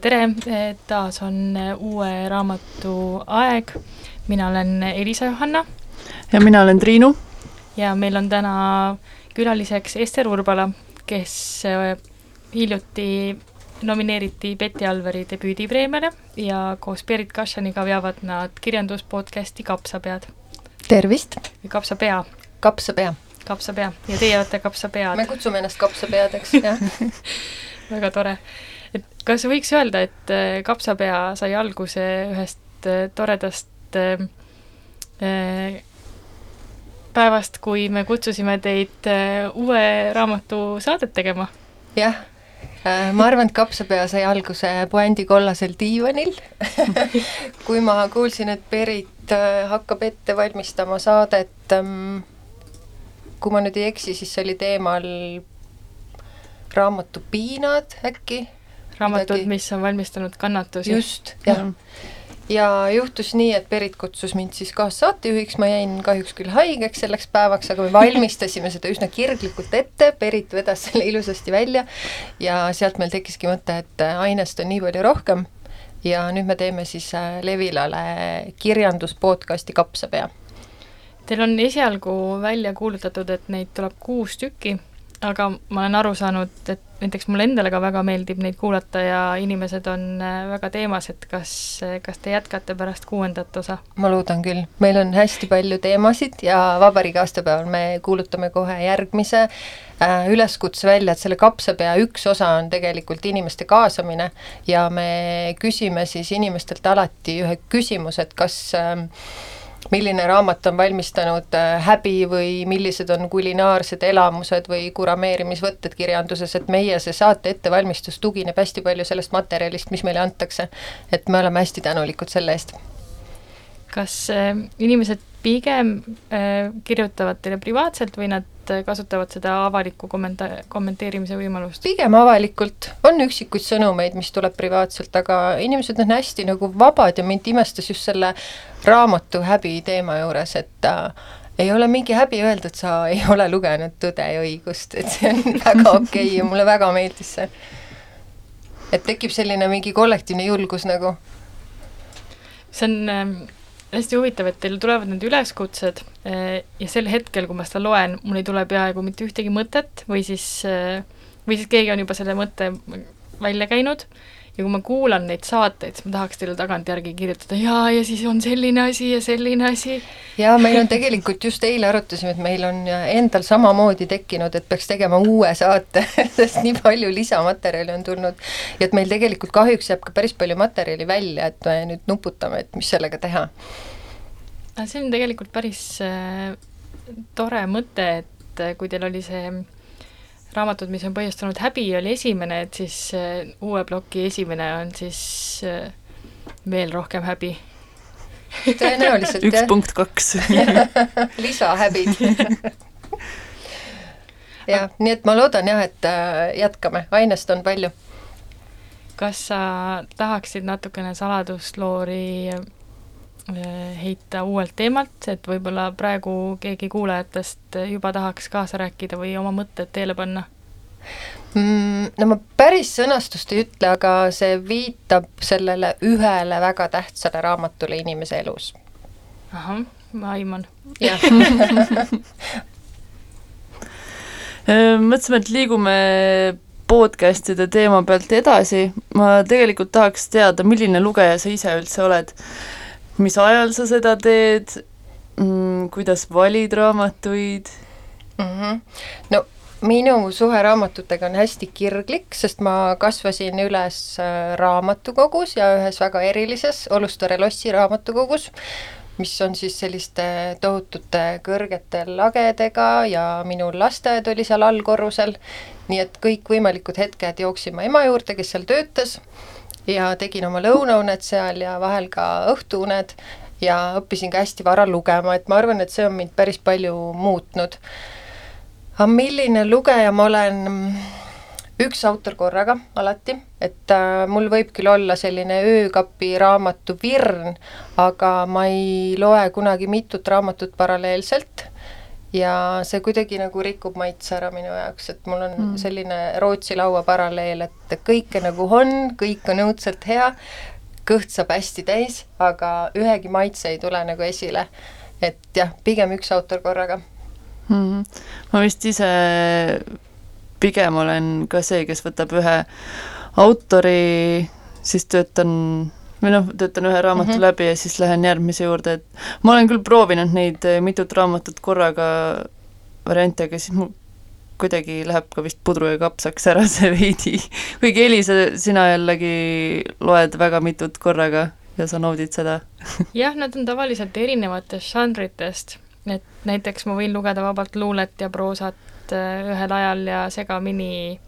tere, tere, taas on uue raamatu aeg. mina olen Elisa-Johanna. ja mina olen Triinu. ja meil on täna külaliseks Ester Urbala, kes äh, hiljuti nomineeriti Betty Alveri debüüdipreemiale ja koos Berit Kašaniga veavad nad kirjanduspodcasti Kapsapead. tervist! Kapsapea. kapsapea. kapsapea ja teie olete Kapsapead. me kutsume ennast kapsapeadeks, jah väga tore. Kas võiks öelda, et äh, Kapsapea sai alguse ühest äh, toredast äh, päevast, kui me kutsusime teid uue raamatu saadet tegema? jah, ma arvan, et Kapsapea sai alguse puändi kollasel diivanil kui ma kuulsin, et Berit hakkab ette valmistama saadet, ähm, kui ma nüüd ei eksi, siis see oli teemal raamatu Piinad äkki. Raamatud, mis on valmistanud kannatusi. just, jah mm. ja juhtus nii, et Berit kutsus mind siis kaassaatejuhiks, ma jäin kahjuks küll haigeks selleks päevaks, aga me valmistasime seda üsna kirglikult ette, Berit vedas selle ilusasti välja ja sealt meil tekkiski mõte, et ainest on nii palju rohkem ja nüüd me teeme siis äh, Levilale kirjanduspodcasti Kapsapea. Teil on esialgu välja kuulutatud, et neid tuleb kuus tükki aga ma olen aru saanud, et näiteks mulle endale ka väga meeldib neid kuulata ja inimesed on äh, väga teemas, et kas, kas te jätkate pärast kuuendat osa? ma loodan küll, meil on hästi palju teemasid ja vabariigi aastapäeval me kuulutame kohe järgmise äh, üleskutse välja, et selle kapsapea üks osa on tegelikult inimeste kaasamine ja me küsime siis inimestelt alati ühe küsimuse, et kas äh, milline raamat on valmistanud äh, häbi või millised on kulinaarsed elamused või kurameerimisvõtted kirjanduses, et meie see saate ettevalmistus tugineb hästi palju sellest materjalist, mis meile antakse. et me oleme hästi tänulikud selle eest. Kas äh, inimesed pigem äh, kirjutavad teile privaatselt või nad kasutavad seda avaliku kommenta-, kommenteerimise võimalust? pigem avalikult, on üksikuid sõnumeid, mis tuleb privaatselt, aga inimesed on hästi nagu vabad ja mind imestas just selle raamatu häbi teema juures, et äh, ei ole mingi häbi öelda, et sa ei ole lugenud Tõde ja õigust, et see on väga okei okay ja mulle väga meeldis see. et tekib selline mingi kollektiivne julgus nagu. see on äh, hästi huvitav, et teil tulevad need üleskutsed äh, ja sel hetkel, kui ma seda loen, mul ei tule peaaegu mitte ühtegi mõtet või siis äh,, või siis keegi on juba selle mõtte välja käinud ja kui ma kuulan neid saateid, siis ma tahaks teile tagantjärgi kirjutada, jaa, ja siis on selline asi ja selline asi. jaa, meil on tegelikult just eile arutasime, et meil on endal samamoodi tekkinud, et peaks tegema uue saate sest nii palju lisamaterjali on tulnud. ja et meil tegelikult kahjuks jääb ka päris palju materjali välja, et me nüüd nuputame, et mis sellega teha. see on tegelikult päris äh, tore mõte, et äh, kui teil oli see raamatud, mis on põhjustanud häbi, oli esimene, et siis äh, uue ploki esimene on siis äh, veel rohkem häbi. tõenäoliselt üks punkt kaks lisahäbid jah, nii et ma loodan jah, et äh, jätkame, ainest on palju. kas sa tahaksid natukene saladusloori heita uuelt teemalt, et võib-olla praegu keegi kuulajatest juba tahaks kaasa rääkida või oma mõtted teele panna mm,? No ma päris sõnastust ei ütle, aga see viitab sellele ühele väga tähtsale raamatule inimese elus. ahah, ma aiman. jah mõtlesime, et liigume podcast'ide teema pealt edasi, ma tegelikult tahaks teada, milline lugeja sa ise üldse oled mis ajal sa seda teed mm,, kuidas valid raamatuid mm? -hmm. no minu suhe raamatutega on hästi kirglik, sest ma kasvasin üles äh, raamatukogus ja ühes väga erilises Olustare lossi raamatukogus, mis on siis selliste tohutute kõrgete lagedega ja minu lasteaed oli seal allkorrusel, nii et kõikvõimalikud hetked jooksin ma ema juurde, kes seal töötas ja tegin oma lõunauned seal ja vahel ka õhtuuned ja õppisin ka hästi vara lugema, et ma arvan, et see on mind päris palju muutnud. aga milline lugeja ma olen? üks autor korraga alati, et äh, mul võib küll olla selline öökapi raamatu virn, aga ma ei loe kunagi mitut raamatut paralleelselt ja see kuidagi nagu rikub maitse ära minu jaoks, et mul on Mm. selline Rootsi laua paralleel, et kõike nagu on, kõik on õudselt hea, kõht saab hästi täis, aga ühegi maitse ei tule nagu esile. et jah, pigem üks autor korraga. mm. ma vist ise pigem olen ka see, kes võtab ühe autori, siis töötan või noh, töötan ühe raamatu mm. -hmm. läbi ja siis lähen järgmise juurde, et ma olen küll proovinud neid eh, mitut raamatut korraga variante, aga siis mul kuidagi läheb ka vist pudru ja kapsaks ära see veidi. kuigi Elisa, sina jällegi loed väga mitut korraga ja sa naudid seda. jah, nad on tavaliselt erinevatest žanritest, et näiteks ma võin lugeda vabalt luulet ja proosat äh, ühel ajal ja segamini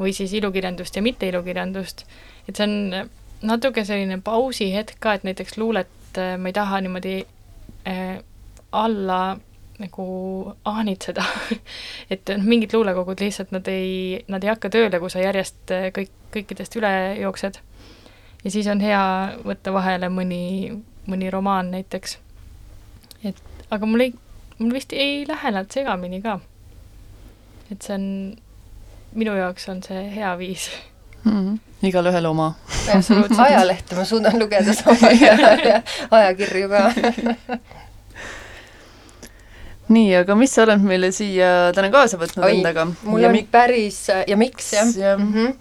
või siis ilukirjandust ja mitte ilukirjandust, et see on natuke selline pausihetk ka, et näiteks luulet äh, ma ei taha niimoodi äh, alla nagu ahnitseda et noh, mingid luulekogud lihtsalt nad ei, nad ei hakka tööle, kui sa järjest äh, kõik, kõikidest üle jooksed. ja siis on hea võtta vahele mõni, mõni romaan näiteks. et aga mul ei, mul vist ei lähe nad segamini ka. et see on, minu jaoks on see hea viis mm. -hmm. igalühel oma. Absoluutselt. ajalehte ma suudan lugeda samal ajal ja ajakirju ka nii, aga mis sa oled meile siia täna kaasa võtnud Oi, endaga? mul ja on mik- päris ja miks jah jah. mm -hmm.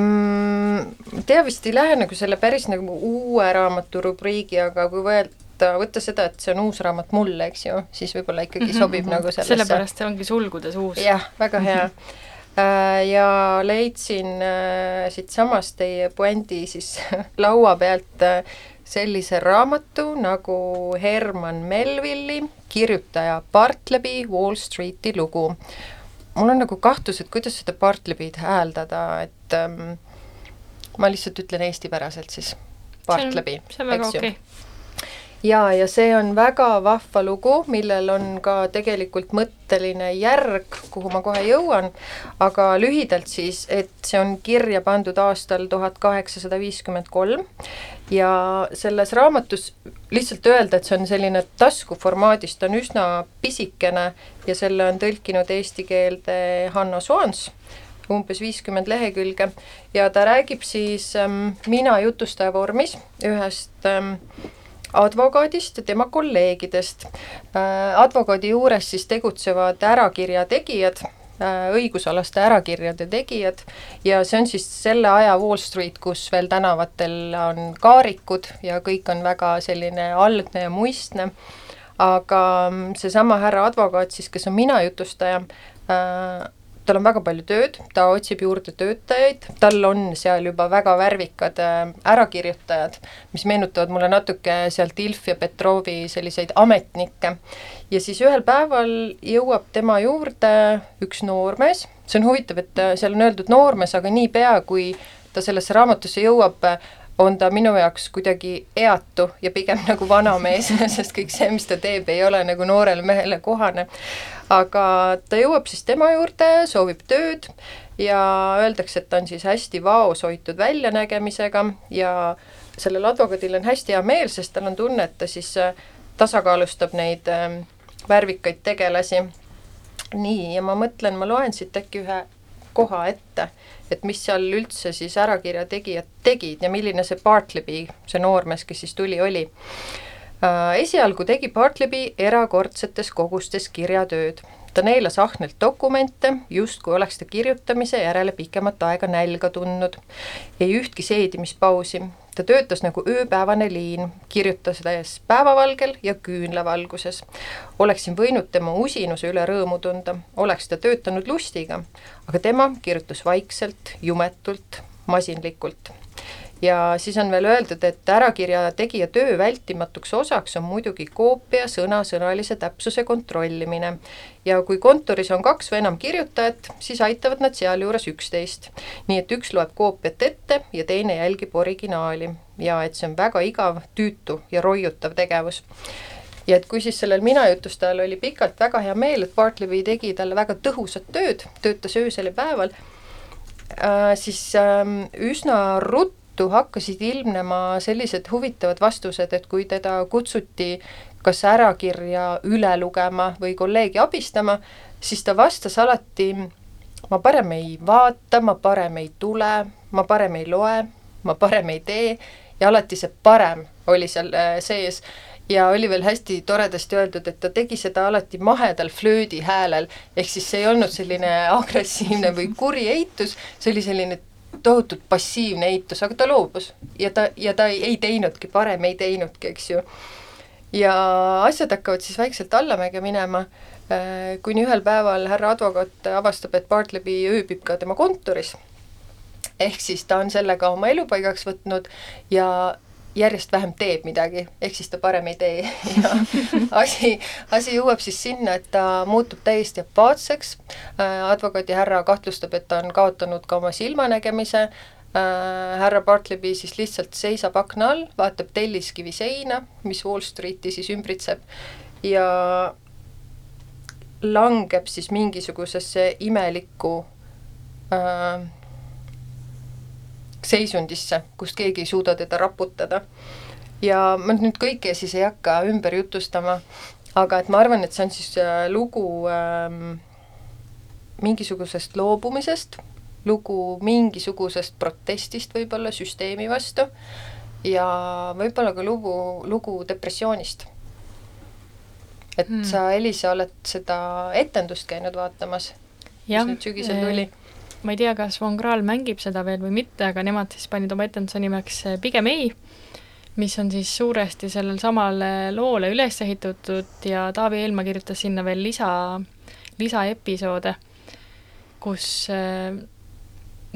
mm, tea vist ei lähe nagu selle päris nagu uue raamatu rubriigi, aga kui võtta, võtta seda, et see on uus raamat mulle, eks ju, siis võib-olla ikkagi sobib mm -hmm. nagu sellesse. sellepärast see ongi sulgudes uus. jah, väga hea Äh, ja leidsin äh, siitsamast teie puändi siis laua pealt äh, sellise raamatu nagu Herman Melvilli kirjutaja Bartleby Wall Streeti lugu. mul on nagu kahtlus, et kuidas seda Bartleby'd hääldada, et ähm, ma lihtsalt ütlen eestipäraselt siis Bartleby, eks ju okay. Jaa, ja see on väga vahva lugu, millel on ka tegelikult mõtteline järg, kuhu ma kohe jõuan, aga lühidalt siis, et see on kirja pandud aastal tuhat kaheksasada viiskümmend kolm. Ja selles raamatus lihtsalt öelda, et see on selline taskuformaadis, ta on üsna pisikene ja selle on tõlkinud eesti keelde Hanno Soans umbes viiskümmend lehekülge. Ja ta räägib siis ähm, mina jutustaja vormis ühest ähm, advokaadist ja tema kolleegidest. advokaadi juures siis tegutsevad ärakirja tegijad, õigusalaste ärakirjade tegijad ja see on siis selle aja Wall Street, kus veel tänavatel on kaarikud ja kõik on väga selline algne ja muistne. aga seesama härra advokaat siis, kes on mina jutustaja, tal on väga palju tööd, ta otsib juurde töötajaid, tal on seal juba väga värvikad äh, ärakirjutajad, mis meenutavad mulle natuke sealt Ilf ja Petrovi selliseid ametnikke. ja siis ühel päeval jõuab tema juurde üks noormees, see on huvitav, et äh, seal on öeldud noormees, aga niipea, kui ta sellesse raamatusse jõuab, on ta minu jaoks kuidagi eatu ja pigem nagu vanamees sest kõik see, mis ta teeb, ei ole nagu noorele mehele kohane. Aga ta jõuab siis tema juurde, soovib tööd ja öeldakse, et ta on siis hästi vaos hoitud väljanägemisega ja sellel advokaadil on hästi hea meel, sest tal on tunne, et ta siis äh, tasakaalustab neid äh, värvikaid tegelasi. nii, ja ma mõtlen, ma loen siit äkki ühe koha ette, et mis seal üldse siis ärakirja tegijad tegid ja milline see Bartleby, see noormees, kes siis tuli, oli. Esialgu tegi Bartleby erakordsetes kogustes kirjatööd. ta neelas ahnelt dokumente, justkui oleks ta kirjutamise järele pikemat aega nälga tundnud. ei ühtki seedimispausi, ta töötas nagu ööpäevane liin, kirjutades päevavalgel ja küünlavalguses. oleksin võinud tema usinuse üle rõõmu tunda, oleks ta töötanud lustiga, aga tema kirjutas vaikselt, jumetult, masinlikult ja siis on veel öeldud, et ärakirja tegija töö vältimatuks osaks on muidugi koopia sõna-sõnalise täpsuse kontrollimine. ja kui kontoris on kaks või enam kirjutajat, siis aitavad nad sealjuures üksteist. nii et üks loeb koopiat ette ja teine jälgib originaali ja et see on väga igav, tüütu ja roiutav tegevus ja et kui siis sellel mina jutustajal oli pikalt väga hea meel, et Bartleby tegi talle väga tõhusat tööd, töötas öösel ja päeval äh,, siis äh, üsna ruttu tõttu hakkasid ilmnema sellised huvitavad vastused, et kui teda kutsuti kas ärakirja üle lugema või kolleegi abistama, siis ta vastas alati, ma parem ei vaata, ma parem ei tule, ma parem ei loe, ma parem ei tee. Ja alati see parem oli seal äh, sees. Ja oli veel hästi toredasti öeldud, et ta tegi seda alati mahedal flöödi häälel, ehk siis see ei olnud selline agressiivne või kuri eitus, see oli selline tohutult passiivne eitus, aga ta loobus ja ta, ja ta ei, ei teinudki, parem ei teinudki, eks ju. ja asjad hakkavad siis vaikselt allamäge minema, äh, kuni ühel päeval härra advokaat avastab, et Bartleby ööbib ka tema kontoris ehk siis ta on selle ka oma elupaigaks võtnud ja järjest vähem teeb midagi, ehk siis ta parem ei tee. Ja asi, asi jõuab siis sinna, et ta muutub täiesti apaatseks, äh, advokaadihärra kahtlustab, et ta on kaotanud ka oma silmanägemise, äh, härra Bartleby siis lihtsalt seisab akna all, vaatab telliskivi seina, mis Wall Streeti siis ümbritseb ja langeb siis mingisugusesse imelikku äh, seisundisse, kust keegi ei suuda teda raputada. ja ma nüüd kõike siis ei hakka ümber jutustama, aga et ma arvan, et see on siis äh, lugu ähm, mingisugusest loobumisest, lugu mingisugusest protestist võib-olla süsteemi vastu ja võib-olla ka lugu, lugu depressioonist. et hmm. sa, Elisa, oled seda etendust käinud vaatamas, mis nüüd sügisel tuli? Ma ei tea, kas Von Krahl mängib seda veel või mitte, aga nemad siis panid oma etenduse nimeks eh, Pigem ei, mis on siis suuresti sellel samal loole üles ehitatud ja Taavi Eelma kirjutas sinna veel lisa, lisaepisoode, kus eh,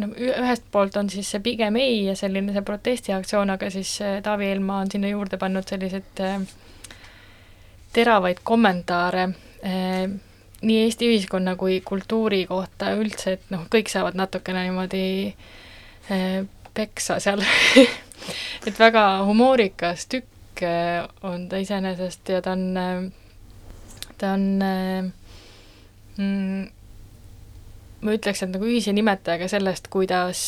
no ühest poolt on siis see Pigem ei ja selline see protestiaktsioon, aga siis eh, Taavi Eelma on sinna juurde pannud selliseid teravaid kommentaare nii Eesti ühiskonna kui kultuuri kohta üldse, et noh, kõik saavad natukene niimoodi eh, peksa seal et väga humoorikas tükk eh, on ta iseenesest ja ta on, eh, ta on mm, ma ütleks, et nagu ühise nimetajaga sellest, kuidas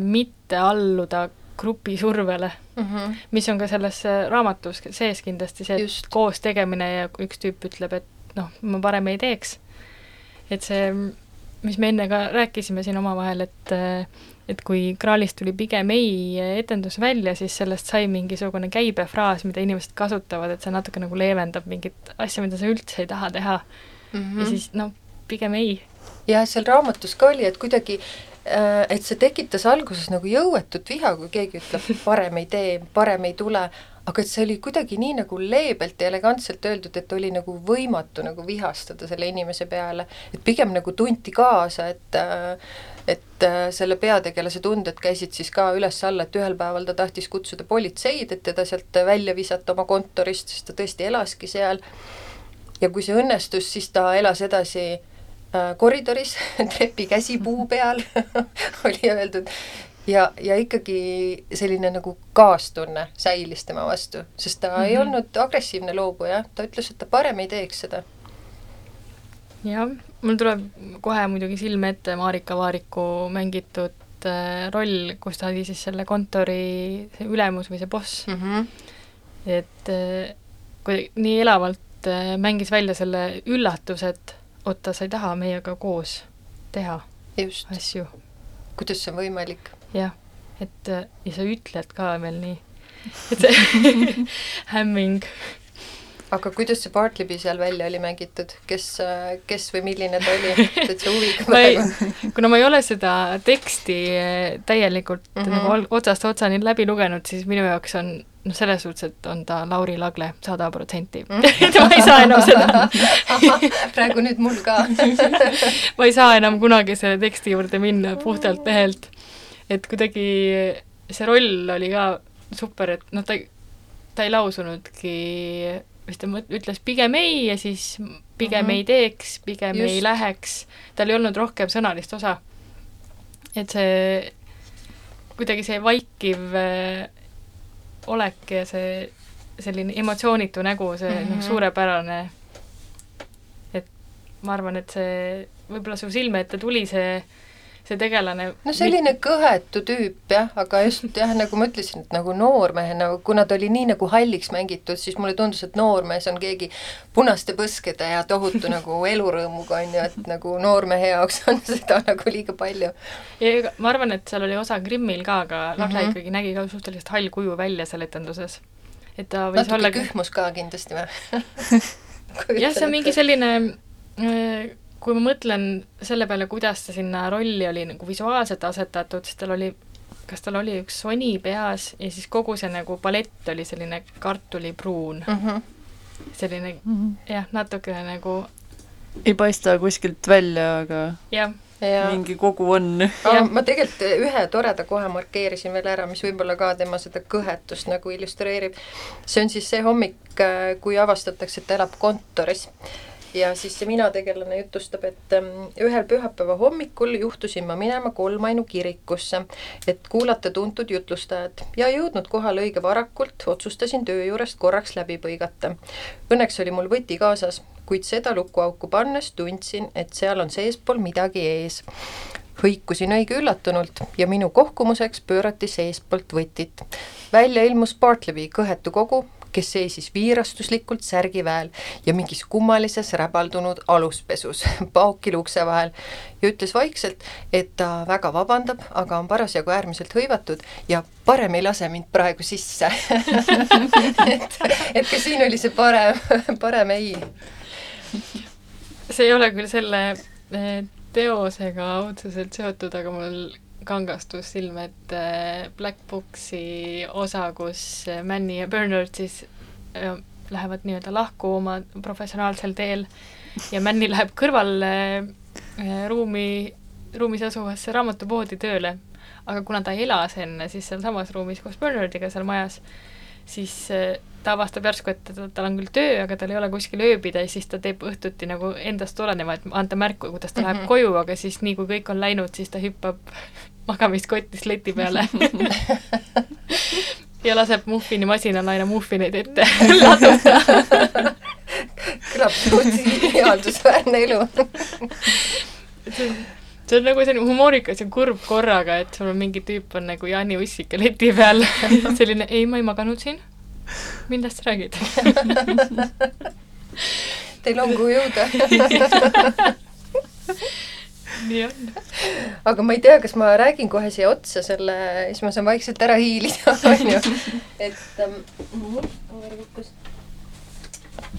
mitte alluda grupi survele mm, -hmm. mis on ka selles raamatus sees kindlasti see, et koos tegemine ja üks tüüp ütleb, et noh, ma parem ei teeks. et see, mis me enne ka rääkisime siin omavahel, et et kui Kraalist tuli pigem ei etendus välja, siis sellest sai mingisugune käibefraas, mida inimesed kasutavad, et see natuke nagu leevendab mingit asja, mida sa üldse ei taha teha mm. -hmm. ja siis noh, pigem ei. jah, seal raamatus ka oli, et kuidagi äh, et see tekitas alguses nagu jõuetut viha, kui keegi ütleb, parem ei tee, parem ei tule, aga et see oli kuidagi nii nagu leebelt ja elegantselt öeldud, et oli nagu võimatu nagu vihastada selle inimese peale, et pigem nagu tunti kaasa, et et selle peategelase tunded käisid siis ka üles-alla, et ühel päeval ta tahtis kutsuda politseid, et teda sealt välja visata oma kontorist, sest ta tõesti elaski seal, ja kui see õnnestus, siis ta elas edasi äh, koridoris trepi käsipuu peal. Oli öeldud, ja, ja ikkagi selline nagu kaastunne säilis tema vastu, sest ta mm -hmm. ei mhm. olnud agressiivne loobuja, ta ütles, et ta parem ei teeks seda. jah, mul tuleb kohe muidugi silme ette Marika Vaariku mängitud äh, roll, kus ta oli siis selle kontori see ülemus või see boss mm. -hmm. et äh, kui nii elavalt äh, mängis välja selle üllatuse, et oot, ta sa ei taha meiega koos teha Just. asju. kuidas see on võimalik? Jah, et ja sa ütled ka veel nii, et see hämming. aga kuidas see Bartleby seal välja oli mängitud, kes, kes või milline ta oli, täitsa huvitav praegu. kuna ma ei ole seda teksti täielikult mm -hmm. nagu otsast otsani läbi lugenud, siis minu jaoks on noh, selles suhtes, et on ta Lauri Lagle sada protsenti. Mhm. et ma ei saa enam seda praegu nüüd mul ka ma ei saa enam kunagi selle teksti juurde minna puhtalt lehelt et kuidagi see roll oli ka super, et noh, ta, ta ei lausunudki, vist ta ütles pigem ei ja siis pigem mm -hmm. ei teeks, pigem Just. ei läheks, tal ei olnud rohkem sõnalist osa. et see, kuidagi see vaikiv äh, olek ja see selline emotsioonitu nägu, see mm -hmm. noh, mhm. suurepärane, et ma arvan, et see, võib-olla su silme ette tuli see see tegelane no selline kõhetu tüüp jah, aga just jah, nagu ma ütlesin, et nagu noormehena, kuna ta oli nii nagu halliks mängitud, siis mulle tundus, et noormees on keegi punaste põskede ja tohutu nagu elurõõmuga, on ju, et nagu noormehe jaoks on seda nagu liiga palju. ja ma arvan, et seal oli osa Grimmil ka, aga Lahle mm -hmm. ikkagi nägi ka suhteliselt hall kuju välja seal etenduses. et ta võis natuke olla kühmus ka kindlasti või jah, see on mingi selline äh, kui ma mõtlen selle peale, kuidas ta sinna rolli oli nagu visuaalselt asetatud, siis tal oli, kas tal oli üks soni peas ja siis kogu see nagu palett oli selline kartulipruun mm. -hmm. selline mm -hmm. jah, natukene nagu ei paista kuskilt välja, aga jah ja. mingi kogu on. ma tegelikult ühe toreda kohe markeerisin veel ära, mis võib-olla ka tema seda kõhetust nagu illustreerib. see on siis see hommik, kui avastatakse, et ta elab kontoris ja siis see mina tegelane jutustab, et ähm, ühel pühapäeva hommikul juhtusin ma minema kolmainu kirikusse, et kuulata tuntud jutlustajat ja jõudnud kohale õige varakult, otsustasin töö juurest korraks läbi põigata. Õnneks oli mul võti kaasas, kuid seda lukuauku pannes tundsin, et seal on seespool midagi ees hõikusin õige üllatunult ja minu kohkumuseks pöörati seestpoolt võtit. välja ilmus Bartlevi kõhetu kogu, kes seisis viirastuslikult särgiväel ja mingis kummalises räbaldunud aluspesus paokil ukse vahel ja ütles vaikselt, et ta väga vabandab, aga on parasjagu äärmiselt hõivatud ja parem ei lase mind praegu sisse et, et ka siin oli see parem, parem ei. see ei ole küll selle eh, teosega otseselt seotud, aga mul kangastus silme ette Black Booksi osa, kus Manny ja Bernard siis äh, lähevad nii-öelda lahku oma professionaalsel teel ja Manny läheb kõrval äh, ruumi, ruumis asuvasse raamatupoodi tööle. aga kuna ta elas enne siis sealsamas ruumis koos Bernardiga seal majas, siis äh, ta avastab järsku, et tal on küll töö, aga tal ei ole kuskil ööbida ja siis ta teeb õhtuti nagu endast oleneva, et anda märku, kuidas ta mm -hmm. läheb mhm. koju, aga siis nii, kui kõik on läinud, siis ta hüppab magamiskotist leti peale ja laseb muffinimasinal aina muffineid ette laduda kõlab suhteliselt ihaldusväärne elu see on nagu selline humoorikas ja kurb korraga, et sul on mingi tüüp on nagu Jaani Ussike leti peal selline ei, ma ei maganud siin millest räägid Teil on kuhu jõuda nii on. aga ma ei tea, kas ma räägin kohe siia otsa selle, siis ma saan vaikselt ära hiilida, onju. et ähm,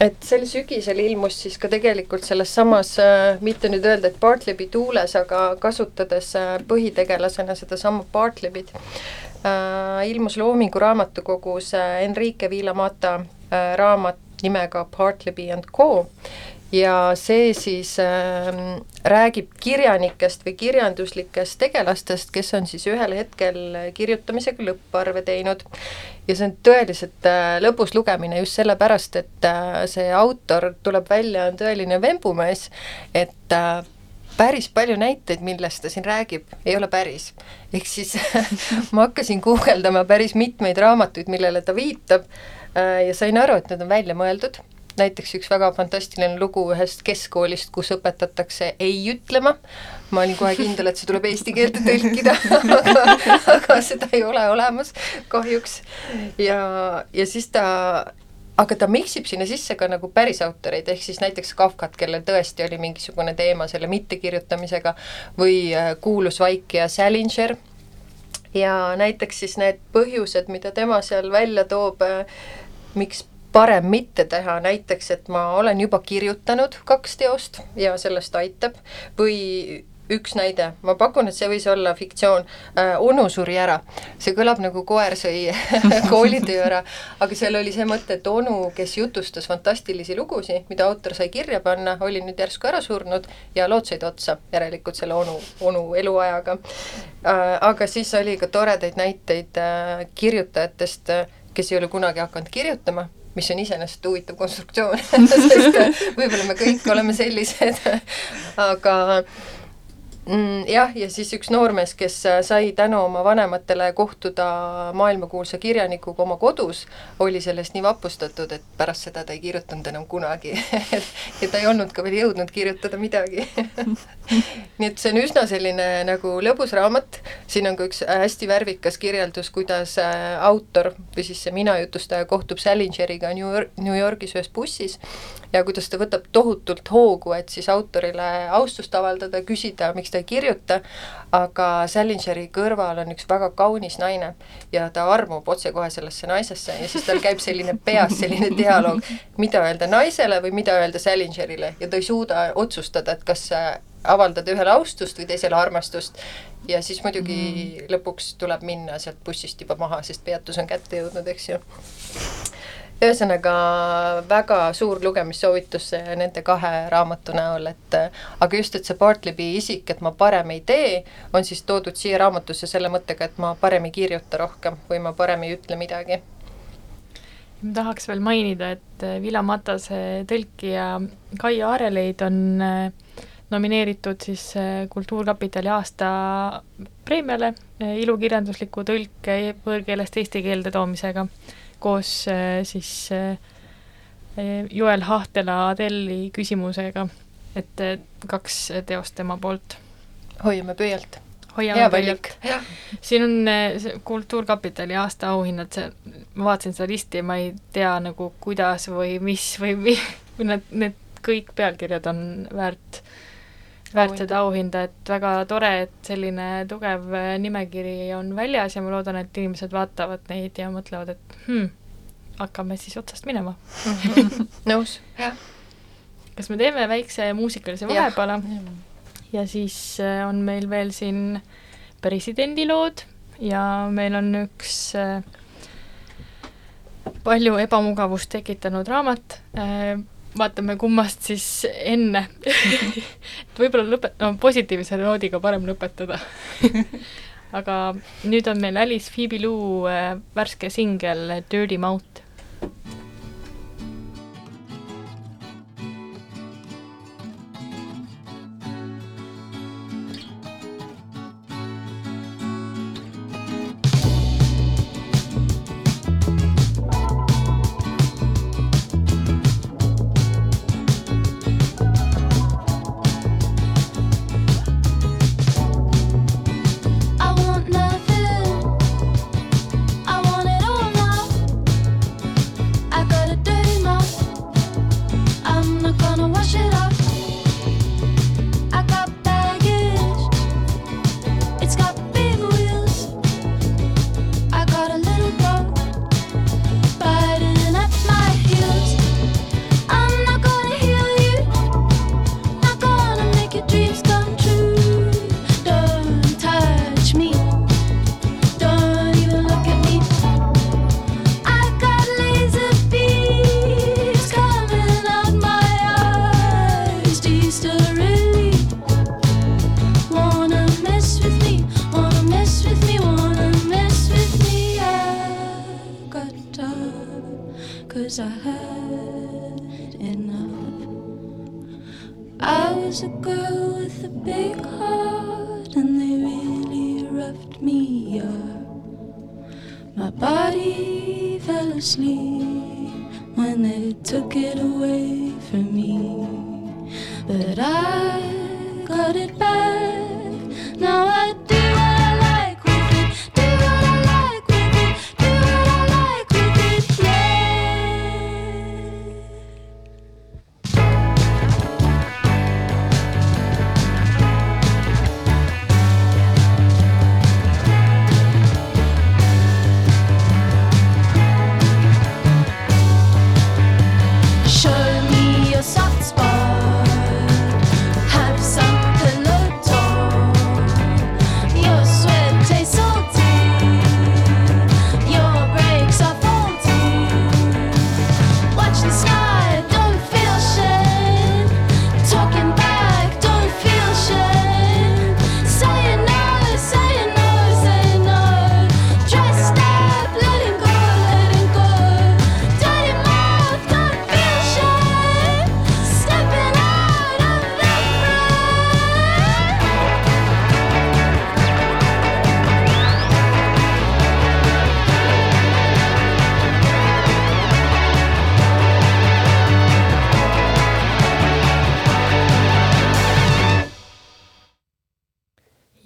et sel sügisel ilmus siis ka tegelikult selles samas äh,, mitte nüüd öelda, et Bartlebi tuules, aga kasutades äh, põhitegelasena sedasama Bartlebit äh,, ilmus Loomingu raamatukogus äh, Enrique Villamata äh, raamat nimega Bartleby and Co ja see siis äh, räägib kirjanikest või kirjanduslikest tegelastest, kes on siis ühel hetkel kirjutamisega lõpparve teinud. ja see on tõeliselt äh, lõbus lugemine just sellepärast, et äh, see autor tuleb välja, on tõeline vembumees, et äh, päris palju näiteid, millest ta siin räägib, ei ole päris. ehk siis ma hakkasin guugeldama päris mitmeid raamatuid, millele ta viitab äh, ja sain aru, et need on välja mõeldud näiteks üks väga fantastiline lugu ühest keskkoolist, kus õpetatakse ei ütlema, ma olin kohe kindel, et see tuleb eesti keelde tõlkida aga, aga seda ei ole olemas kahjuks. ja, ja siis ta aga ta miksib sinna sisse ka nagu päris autoreid, ehk siis näiteks Kafkat, kellel tõesti oli mingisugune teema selle mittekirjutamisega, või äh, kuulus vaikija Salinger, ja näiteks siis need põhjused, mida tema seal välja toob, äh, miks parem mitte teha, näiteks et ma olen juba kirjutanud kaks teost ja sellest aitab, või üks näide, ma pakun, et see võis olla fiktsioon. Äh,, onu suri ära. see kõlab nagu koer sõi koolitöö ära, aga seal oli see mõte, et onu, kes jutustas fantastilisi lugusid, mida autor sai kirja panna, oli nüüd järsku ära surnud ja lood said otsa, järelikult selle onu, onu eluajaga. Äh,. aga siis oli ka toredaid näiteid äh, kirjutajatest, kes ei ole kunagi hakanud kirjutama mis on iseenesest huvitav konstruktsioon. Sest võib-olla me kõik oleme sellised. Aga mm,. jah, ja siis üks noormees, kes äh, sai tänu oma vanematele kohtuda maailmakuulsa kirjanikuga oma kodus, oli sellest nii vapustatud, et pärast seda ta ei kirjutanud enam kunagi. Ja ta ei olnud ka veel jõudnud kirjutada midagi. Nii et see on üsna selline nagu lõbus raamat, siin on ka üks hästi värvikas kirjeldus, kuidas äh, autor või siis see mina jutustaja kohtub Salingeriga New York, New Yorgis ühes bussis ja kuidas ta võtab tohutult hoogu, et siis autorile austust avaldada, küsida, miks ta ei kirjuta, aga Salingeri kõrval on üks väga kaunis naine ja ta armub otsekohe sellesse naisesse ja siis tal käib selline peas selline dialoog, mida öelda naisele või mida öelda Salingerile ja ta ei suuda otsustada, et kas avaldada ühele austust või teisele armastust. Ja siis muidugi mm. lõpuks tuleb minna sealt bussist juba maha, sest peatus on kätte jõudnud, eks ju ühesõnaga väga suur lugemissoovitus nende kahe raamatu näol, et aga just, et see Bartleby isik, et ma parem ei tee, on siis toodud siia raamatusse selle mõttega, et ma parem ei kirjuta rohkem või ma parem ei ütle midagi. ma tahaks veel mainida, et Villa Matase tõlkija Kaia Aareleid on äh, nomineeritud siis äh, Kultuurkapitali aasta preemiale äh, ilukirjandusliku tõlke võõrkeelest eesti keelde toomisega koos äh, siis äh, Joel Hahtela Adelli küsimusega, et kaks teost tema poolt. hoiame pöialt. hoiame pöialt. siin on Kultuurkapitali aastaauhinnad, see, ma vaatasin seda listi ja ma ei tea nagu kuidas või mis või mi-, need, need kõik pealkirjad on väärt väärt seda auhinda, et väga tore, et selline tugev äh, nimekiri on väljas ja ma loodan, et inimesed vaatavad neid ja mõtlevad, et hmm, hakkame siis otsast minema. Nõus, jah. kas me teeme väikse muusikalise vahepala ja siis äh, on meil veel siin presidendi lood ja meil on üks äh, palju ebamugavust tekitanud raamat vaatame, kummast siis enne et võib-olla lõpet-, no positiivse noodiga parem lõpetada aga nüüd on meil Alice Phoebe Lou äh, värske singel Dirty Mouth.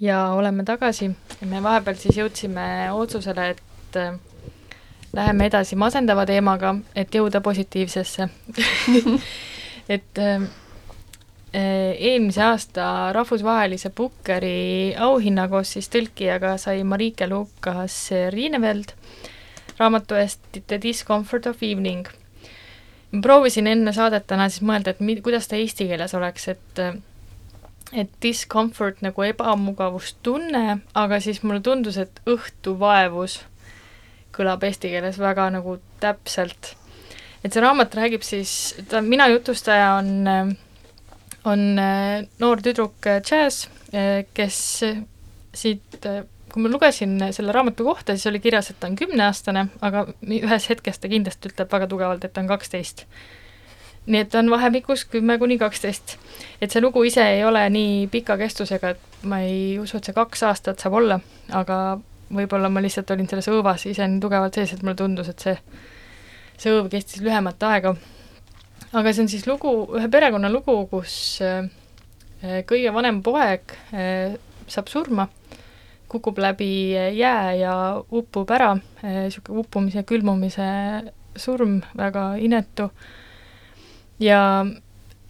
Ja oleme tagasi. me vahepeal siis jõudsime otsusele, et äh, läheme edasi masendava teemaga, et jõuda positiivsesse et äh, äh, eelmise aasta rahvusvahelise Pukkeri auhinna koos siis tõlkijaga sai Marike Lukas Riineveld raamatu eest The Discomfort of Evening. proovisin enne saadet täna siis mõelda, et mi-, kuidas ta eesti keeles oleks, et et discomfort nagu ebamugavustunne, aga siis mulle tundus, et õhtuvaevus kõlab eesti keeles väga nagu täpselt. et see raamat räägib siis, ta, mina jutustaja on, on noor tüdruk Jazz, kes siit, kui ma lugesin selle raamatu kohta, siis oli kirjas, et ta on kümneaastane, aga ühes hetkes ta kindlasti ütleb väga tugevalt, et ta on kaksteist nii et on vahemikus kümme kuni kaksteist. et see lugu ise ei ole nii pika kestusega, et ma ei usu, et see kaks aastat saab olla, aga võib-olla ma lihtsalt olin selles õõvas ise nii tugevalt sees, et mulle tundus, et see, see õõv kestis lühemat aega. aga see on siis lugu, ühe perekonna lugu, kus äh, kõige vanem poeg äh, saab surma, kukub läbi jää ja upub ära, niisugune uppumise, külmumise surm, väga inetu ja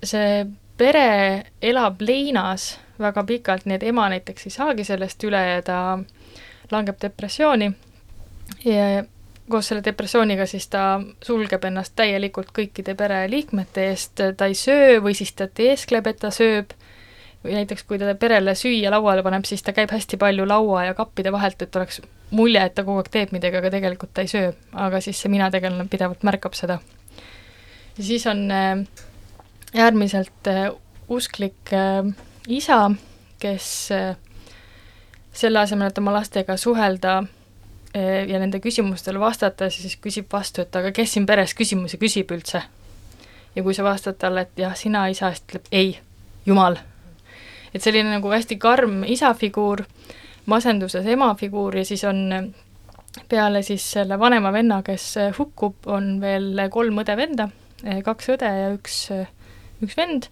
see pere elab leinas väga pikalt, nii et ema näiteks ei saagi sellest üle ja ta langeb depressiooni. Ja koos selle depressiooniga siis ta sulgeb ennast täielikult kõikide pereliikmete eest, ta ei söö või siis ta teeskleb, et ta sööb, või näiteks kui ta perele süüa lauale paneb, siis ta käib hästi palju laua ja kappide vahelt, et oleks mulje, et ta kogu aeg teeb midagi, aga tegelikult ta ei söö. aga siis see mina tegelane pidevalt märkab seda ja siis on äh, äärmiselt äh, usklik äh, isa, kes selle asemel, et oma lastega suhelda ja nende küsimustele vastata, siis küsib vastu, et aga kes siin peres küsimusi küsib üldse. ja kui sa vastad talle, et jah, sina isa, siis ta ütleb ei, jumal. et selline nagu hästi karm isafiguur, masenduses emafiguur ja siis on peale siis selle vanema venna, kes hukkub, on veel kolm õde-venda kaks õde ja üks, eh, üks vend,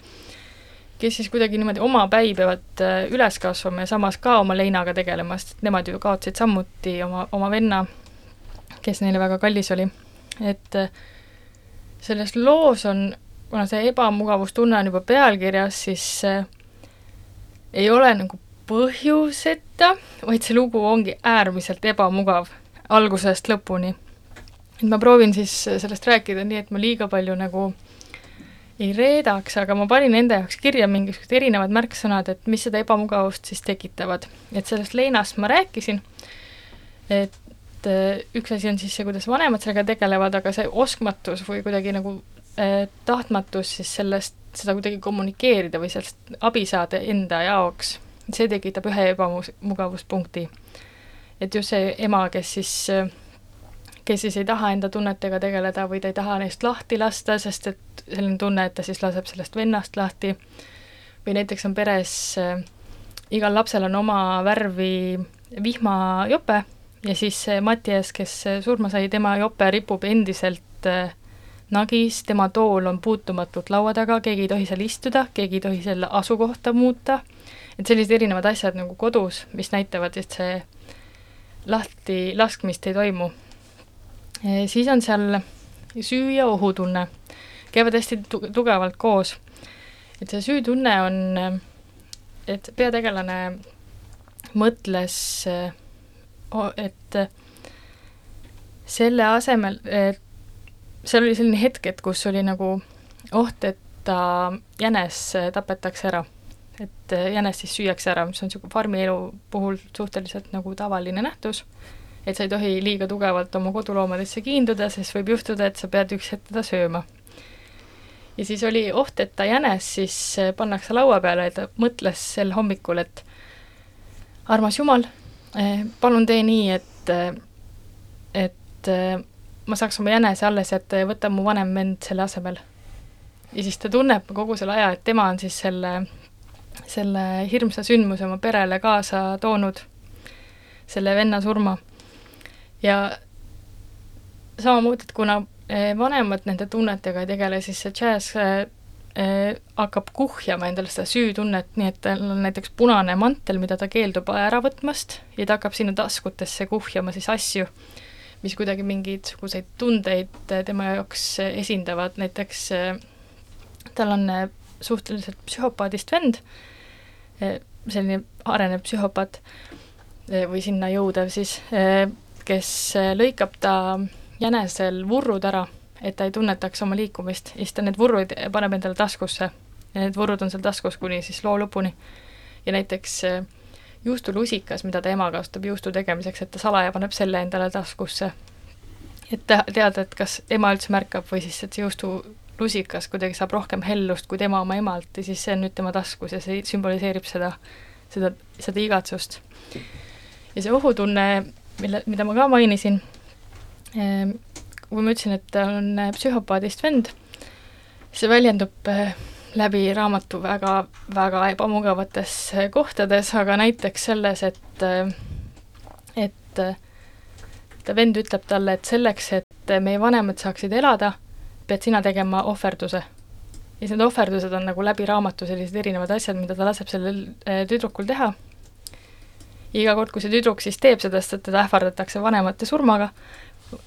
kes siis kuidagi niimoodi omapäi peavad eh, üles kasvama ja samas ka oma leinaga tegelema, sest nemad ju kaotasid samuti oma, oma venna, kes neile väga kallis oli. et selles loos on, kuna see ebamugavustunne on juba pealkirjas, siis ei ole nagu põhjuseta, vaid see lugu ongi äärmiselt ebamugav algusest lõpuni et ma proovin siis sellest rääkida nii, et ma liiga palju nagu ei reedaks, aga ma panin enda jaoks kirja mingisugused erinevad märksõnad, et mis seda ebamugavust siis tekitavad. et sellest leinast ma rääkisin, et äh, üks asi on siis see, kuidas vanemad sellega tegelevad, aga see oskmatus või kuidagi nagu eh, tahtmatus siis sellest, seda kuidagi kommunikeerida või sellest abi saada enda jaoks, see tekitab ühe ebamugavuspunkti. et just see ema, kes siis äh, kes siis ei taha enda tunnetega tegeleda või ta ei taha neist lahti lasta, sest et selline tunne, et ta siis laseb sellest vennast lahti, või näiteks on peres äh, igal lapsel on oma värvi vihmajope ja siis see Mattias, kes surma sai, tema jope ripub endiselt äh, nagis, tema tool on puutumatult laua taga, keegi ei tohi seal istuda, keegi ei tohi selle asukohta muuta, et sellised erinevad asjad nagu kodus, mis näitavad, et see lahti laskmist ei toimu siis on seal süü ja ohutunne, käivad hästi tu-, tugevalt koos. et see süütunne on, et peategelane mõtles, et selle asemel, et seal oli selline hetk, et kus oli nagu oht, et ta jänes tapetakse ära. et jänes siis süüakse ära, mis on niisugune farmielu puhul suhteliselt nagu tavaline nähtus et sa ei tohi liiga tugevalt oma koduloomadesse kiinduda, sest võib juhtuda, et sa pead üks hetk teda sööma. ja siis oli oht, et ta jänes siis äh, pannakse laua peale ja ta mõtles sel hommikul, et armas Jumal, äh, palun tee nii, et, äh, et ma saaks oma jänese alles jätta ja võta mu vanem vend selle asemel. ja siis ta tunneb kogu selle aja, et tema on siis selle, selle hirmsa sündmuse oma perele kaasa toonud, selle venna surma ja samamoodi, et kuna eh, vanemad nende tunnetega ei tegele, siis see džäss eh, äh, hakkab kuhjama endale seda süütunnet, nii et tal on näiteks punane mantel, mida ta keeldub ära võtmast ja ta hakkab sinna taskutesse kuhjama siis asju, mis kuidagi mingisuguseid tundeid tema jaoks esindavad, näiteks tal on suhteliselt psühhopaadist vend, selline arenev psühhopaat või sinna jõudev siis, kes lõikab ta jänesel vurrud ära, et ta ei tunnetaks oma liikumist ja siis ta need vurrud paneb endale taskusse. ja need vurrud on seal taskus kuni siis loo lõpuni. ja näiteks juustulusikas, mida ta ema kasutab juustu tegemiseks, et ta salaja paneb selle endale taskusse. et teada, et kas ema üldse märkab või siis, et see juustu lusikas kuidagi saab rohkem hellust kui tema oma emalt ja siis see on nüüd tema taskus ja see sümboliseerib seda, seda, seda igatsust. ja see ohutunne, mille, mida ma ka mainisin, ehm, kui ma ütlesin, et ta on psühhopaadist vend, see väljendub eh, läbi raamatu väga, väga ebamugavates kohtades, aga näiteks selles, et, et ta vend ütleb talle, et selleks, et meie vanemad saaksid elada, pead sina tegema ohverduse. ja siis need ohverdused on nagu läbi raamatu sellised erinevad asjad, mida ta laseb sellel äh, tüdrukul teha. Ja iga kord, kui see tüdruk siis teeb seda, sest et teda ähvardatakse vanemate surmaga,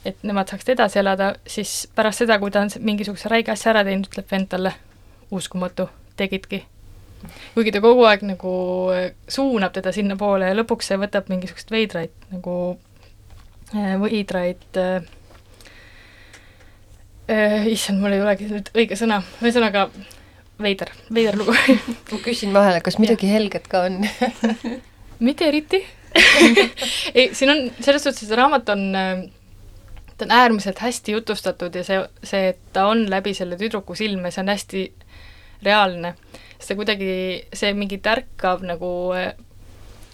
et nemad saaksid edasi elada, siis pärast seda, kui ta on mingisuguse räige asja ära teinud, ütleb vend talle, uskumatu, tegidki. kuigi ta kogu aeg nagu äh, suunab teda sinnapoole ja lõpuks see võtab mingisuguseid veidraid nagu äh, veidraid äh, äh,, issand, mul ei olegi nüüd õige sõna, ühesõnaga veider, veider lugu. Ma küsin vahele, kas midagi helget ka on mitte eriti. Ei, siin on, selles suhtes see raamat on, ta on äärmiselt hästi jutustatud ja see, see, et ta on läbi selle tüdruku silme, see on hästi reaalne. see kuidagi, see mingi tärkav nagu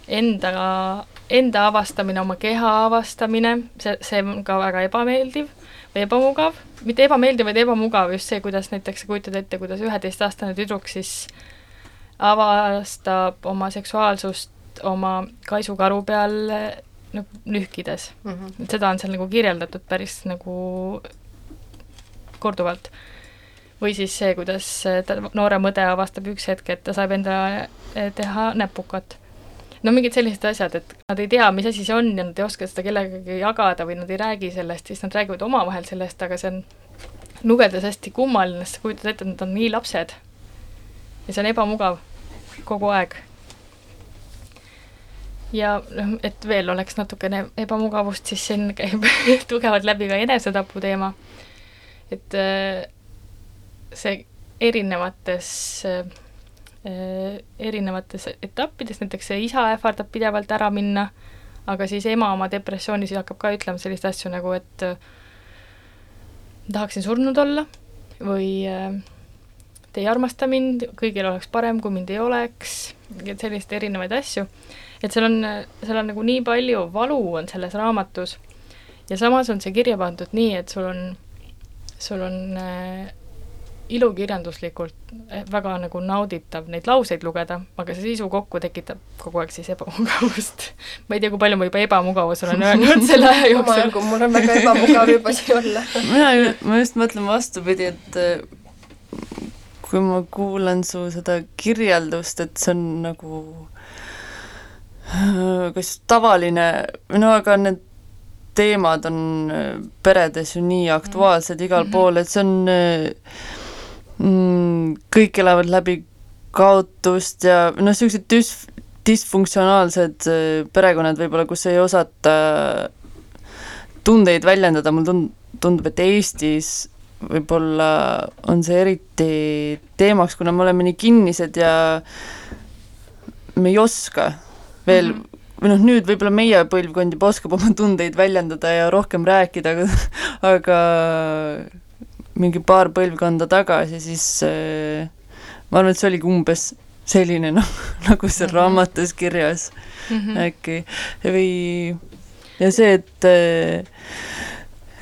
enda, enda avastamine, oma keha avastamine, see, see on ka väga ebameeldiv või ebamugav, mitte ebameeldiv, vaid ebamugav, just see, kuidas näiteks kujutad ette, kuidas üheteistaastane tüdruk siis avastab oma seksuaalsust oma kaisukaru peal nagu nühkides mm. -hmm. seda on seal nagu kirjeldatud päris nagu korduvalt. või siis see, kuidas ta, noorem õde avastab üks hetk, et ta saab endale teha näpukat no mingid sellised asjad, et nad ei tea, mis asi see on ja nad ei oska seda kellegagi jagada või nad ei räägi sellest, siis nad räägivad omavahel sellest, aga see on lugedes hästi kummaline, sest sa kujutad ette, et nad on nii lapsed. ja see on ebamugav kogu aeg. Ja noh, et veel oleks natukene ebamugavust, siis siin käib tugevalt läbi ka enesetapu teema. et äh, see erinevates äh, erinevates etappides, näiteks see isa ähvardab pidevalt ära minna, aga siis ema oma depressioonis hakkab ka ütlema selliseid asju nagu, et äh, tahaksin surnud olla või te ei armasta mind, kõigil oleks parem, kui mind ei oleks, et selliseid erinevaid asju. Et seal on, seal on nagu nii palju valu on selles raamatus ja samas on see kirja pandud nii, et sul on, sul on äh, ilukirjanduslikult eh, väga nagu nauditav neid lauseid lugeda, aga see sisu kokku tekitab kogu aeg siis ebamugavust. ma ei tea, kui palju ma juba ebamugavus olen öelnud selle aja jooksul. mul on väga ebamugav juba siin olla. mina, ma just mõtlen vastupidi, et eh, kui ma kuulan su seda kirjeldust, et see on nagu kas tavaline, no aga need teemad on peredes ju nii aktuaalsed igal mm -hmm. pool, et see on mm, kõik elavad läbi kaotust ja noh, niisugused düs-, disfunktsionaalsed äh, perekonnad võib-olla, kus ei osata tundeid väljendada, mulle tund-, tundub, et Eestis võib-olla on see eriti teemaks, kuna me oleme nii kinnised ja me ei oska veel mm, -hmm. või noh, nüüd võib-olla meie põlvkond juba oskab oma tundeid väljendada ja rohkem rääkida, aga aga mingi paar põlvkonda tagasi, siis äh, ma arvan, et see oligi umbes selline noh, nagu seal mm -hmm. raamatus kirjas mm -hmm. äkki või ja see, et äh,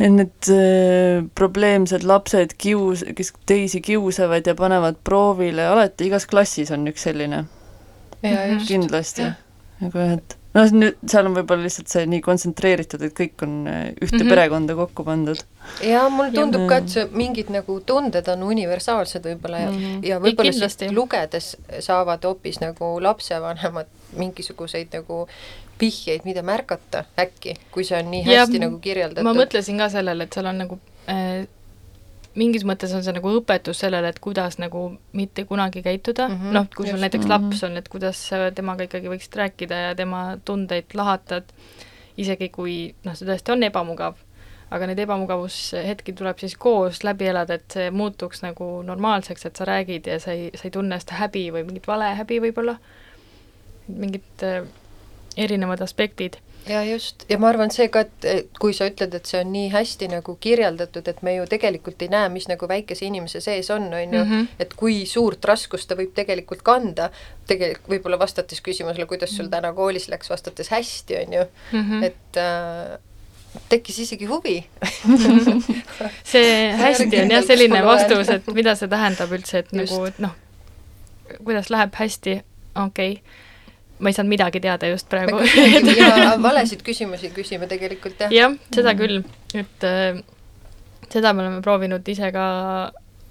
et need äh, probleemsed lapsed kius-, kes teisi kiusavad ja panevad proovile, alati igas klassis on üks selline. kindlasti. Aga jah, et noh, nüüd seal on võib-olla lihtsalt see nii kontsentreeritud, et kõik on äh, ühte mm -hmm. perekonda kokku pandud. ja mulle tundub ja. ka, et see mingid nagu tunded on universaalsed võib-olla ja mm, -hmm. ja võib-olla sellest lugedes saavad hoopis nagu lapsevanemad mingisuguseid nagu vihjeid, mida märgata äkki, kui see on nii hästi ja, nagu kirjeldatud. ma mõtlesin ka sellele, et seal on nagu äh, mingis mõttes on see nagu õpetus sellele, et kuidas nagu mitte kunagi käituda mm -hmm., noh, kui sul näiteks mm -hmm. laps on, et kuidas temaga ikkagi võiksid rääkida ja tema tundeid lahatad, isegi kui noh, see tõesti on ebamugav, aga neid ebamugavushetki tuleb siis koos läbi elada, et see muutuks nagu normaalseks, et sa räägid ja sa ei, sa ei tunne seda häbi või mingit valehäbi võib-olla, mingid äh, erinevad aspektid ja just, ja ma arvan see ka, et kui sa ütled, et see on nii hästi nagu kirjeldatud, et me ju tegelikult ei näe, mis nagu väikese inimese sees on, on ju, mhm. et kui suurt raskust ta võib tegelikult kanda, tegelikult võib-olla vastates küsimusele, kuidas sul täna koolis läks, vastates hästi, on ju. Mm, -hmm. et äh, tekkis isegi huvi. See hästi on jah selline vastus, et mida see tähendab üldse, et Just. nagu, noh, kuidas läheb hästi, okei. okay ma ei saanud midagi teada just praegu. ja valesid küsimusi küsime tegelikult, jah. jah, seda mm. küll, et äh, seda me oleme proovinud ise ka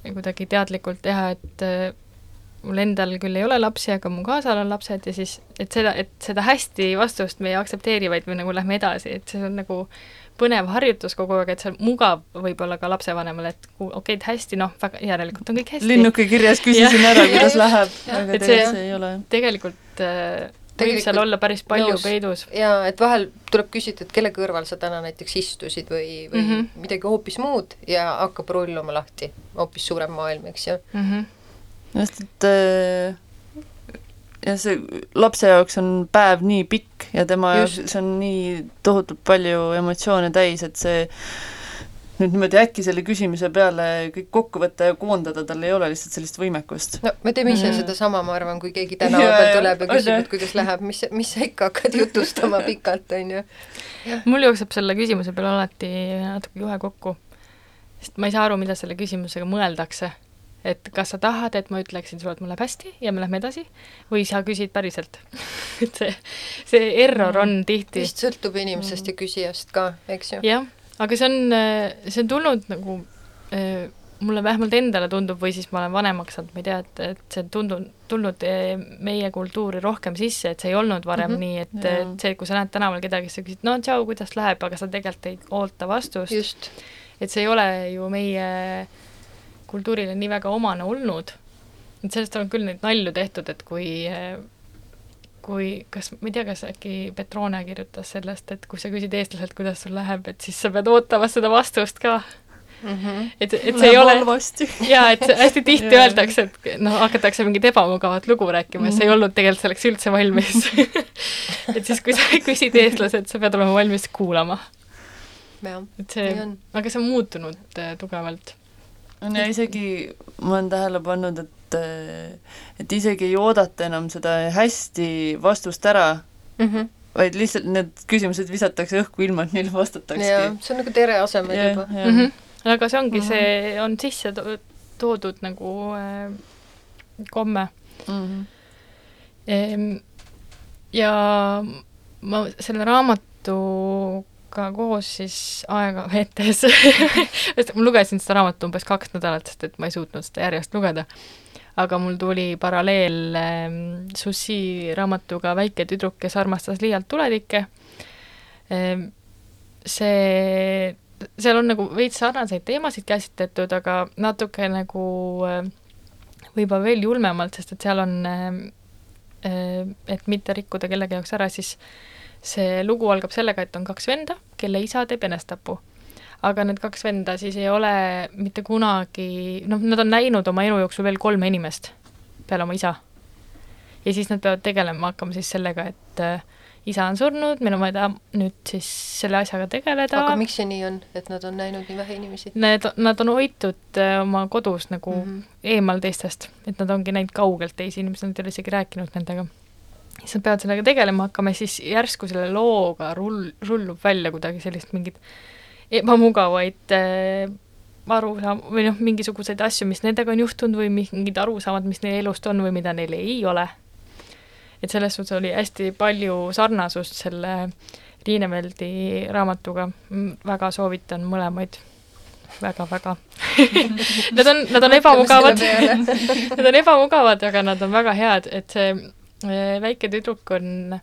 kuidagi teadlikult teha, et äh, mul endal küll ei ole lapsi, aga mu kaasal on lapsed ja siis, et seda, et seda hästi vastust me ei aktsepteeri, vaid me nagu lähme edasi, et see on nagu põnev harjutus kogu aeg, et see on mugav võib-olla ka lapsevanemale, et okei okay,, et hästi, noh, väga järelikult on kõik hästi. linnuke kirjas küsisin ära, kuidas läheb, aga tegelikult see ei ole. tegelikult äh, võib seal olla päris palju nõus. peidus. jaa, et vahel tuleb küsida, et kelle kõrval sa täna näiteks istusid või, või mm -hmm. midagi hoopis muud ja hakkab rulluma lahti hoopis suurem maailm, eks ju mm. -hmm. just, et äh, ja see lapse jaoks on päev nii pikk ja tema just. jaoks see on nii tohutult palju emotsioone täis, et see nüüd niimoodi äkki selle küsimise peale kõik kokku võtta ja koondada, tal ei ole lihtsalt sellist võimekust. no me teeme ise mm. sedasama, ma arvan, kui keegi tänava peal tuleb ja küsib, et kuidas läheb, mis, mis sa ikka hakkad jutustama pikalt, on ju. mul jookseb selle küsimuse peale alati natuke juhe kokku, sest ma ei saa aru, mida selle küsimusega mõeldakse et kas sa tahad, et ma ütleksin sulle, et mul läheb hästi ja me lähme edasi või sa küsid päriselt et see, see error on tihti. vist sõltub inimesest mm. ja küsijast ka, eks ju. jah, aga see on, see on tulnud nagu äh, mulle vähemalt endale tundub või siis ma olen vanemaks saanud, ma ei tea, et, et see on tundunud, tulnud äh, meie kultuuri rohkem sisse, et see ei olnud varem mm -hmm. nii, et, et see, kui sa näed tänaval kedagi, sa küsid, no tšau, kuidas läheb, aga sa tegelikult ei oota vastust. et see ei ole ju meie kultuurile nii väga omane olnud. et sellest on küll neid nalju tehtud, et kui kui, kas, ma ei tea, kas äkki Petrone kirjutas sellest, et kui sa küsid eestlaselt, kuidas sul läheb, et siis sa pead ootama seda vastust ka mm. -hmm. et, et see Läheb ei ole, jaa, et hästi tihti öeldakse, et noh, hakatakse mingit ebamugavat lugu rääkima ja mm -hmm. sa ei mhm. olnud tegelikult selleks üldse valmis et siis, kui sa küsid eestlaselt, sa pead olema valmis kuulama. et see, aga see on muutunud äh, tugevalt. on ja isegi, ma olen tähele pannud, et et et isegi ei oodata enam seda hästi vastust ära mm, -hmm. vaid lihtsalt need küsimused visatakse õhku, ilma et neile vastatakski. see on nagu tere asemel yeah, juba. Mm -hmm. aga see ongi mm, -hmm. see on sisse to toodud nagu äh, komme mm. -hmm. Ehm, ja ma selle raamatu ka koos siis aega veetes ma lugesin seda raamatut umbes kaks nädalat, sest et ma ei suutnud seda järjest lugeda aga mul tuli paralleel äh, Sussi raamatuga Väike tüdruk, kes armastas liialt tulelikke äh,. see, seal on nagu veits sarnaseid teemasid käsitletud, aga natuke nagu äh, võib-olla veel julmemalt, sest et seal on et mitte rikkuda kellegi jaoks ära, siis see lugu algab sellega, et on kaks venda, kelle isa teeb enestapu aga need kaks venda siis ei ole mitte kunagi, noh, nad on näinud oma elu jooksul veel kolme inimest peale oma isa. ja siis nad peavad tegelema hakkama siis sellega, et äh, isa on surnud, meil on vaja nüüd siis selle asjaga tegeleda. aga miks see nii on, et nad on näinud nii vähe inimesi? Need, nad on hoitud äh, oma kodus nagu mm -hmm. eemal teistest, et nad ongi näinud kaugelt teisi inimesi, nad ei ole isegi rääkinud nendega. siis nad peavad sellega tegelema hakkama ja siis järsku selle looga rull, rullub välja kuidagi sellist mingit ebamugavaid äh, arusaam- või noh, mingisuguseid asju, mis nendega on juhtunud või mingid arusaamad, mis neil elust on või mida neil ei ole. et selles suhtes oli hästi palju sarnasust selle Riineveldi raamatuga, väga soovitan mõlemaid. Väga-väga Nad on, nad on ebamugavad. Nad on ebamugavad, aga nad on väga head, et see äh, väike tüdruk on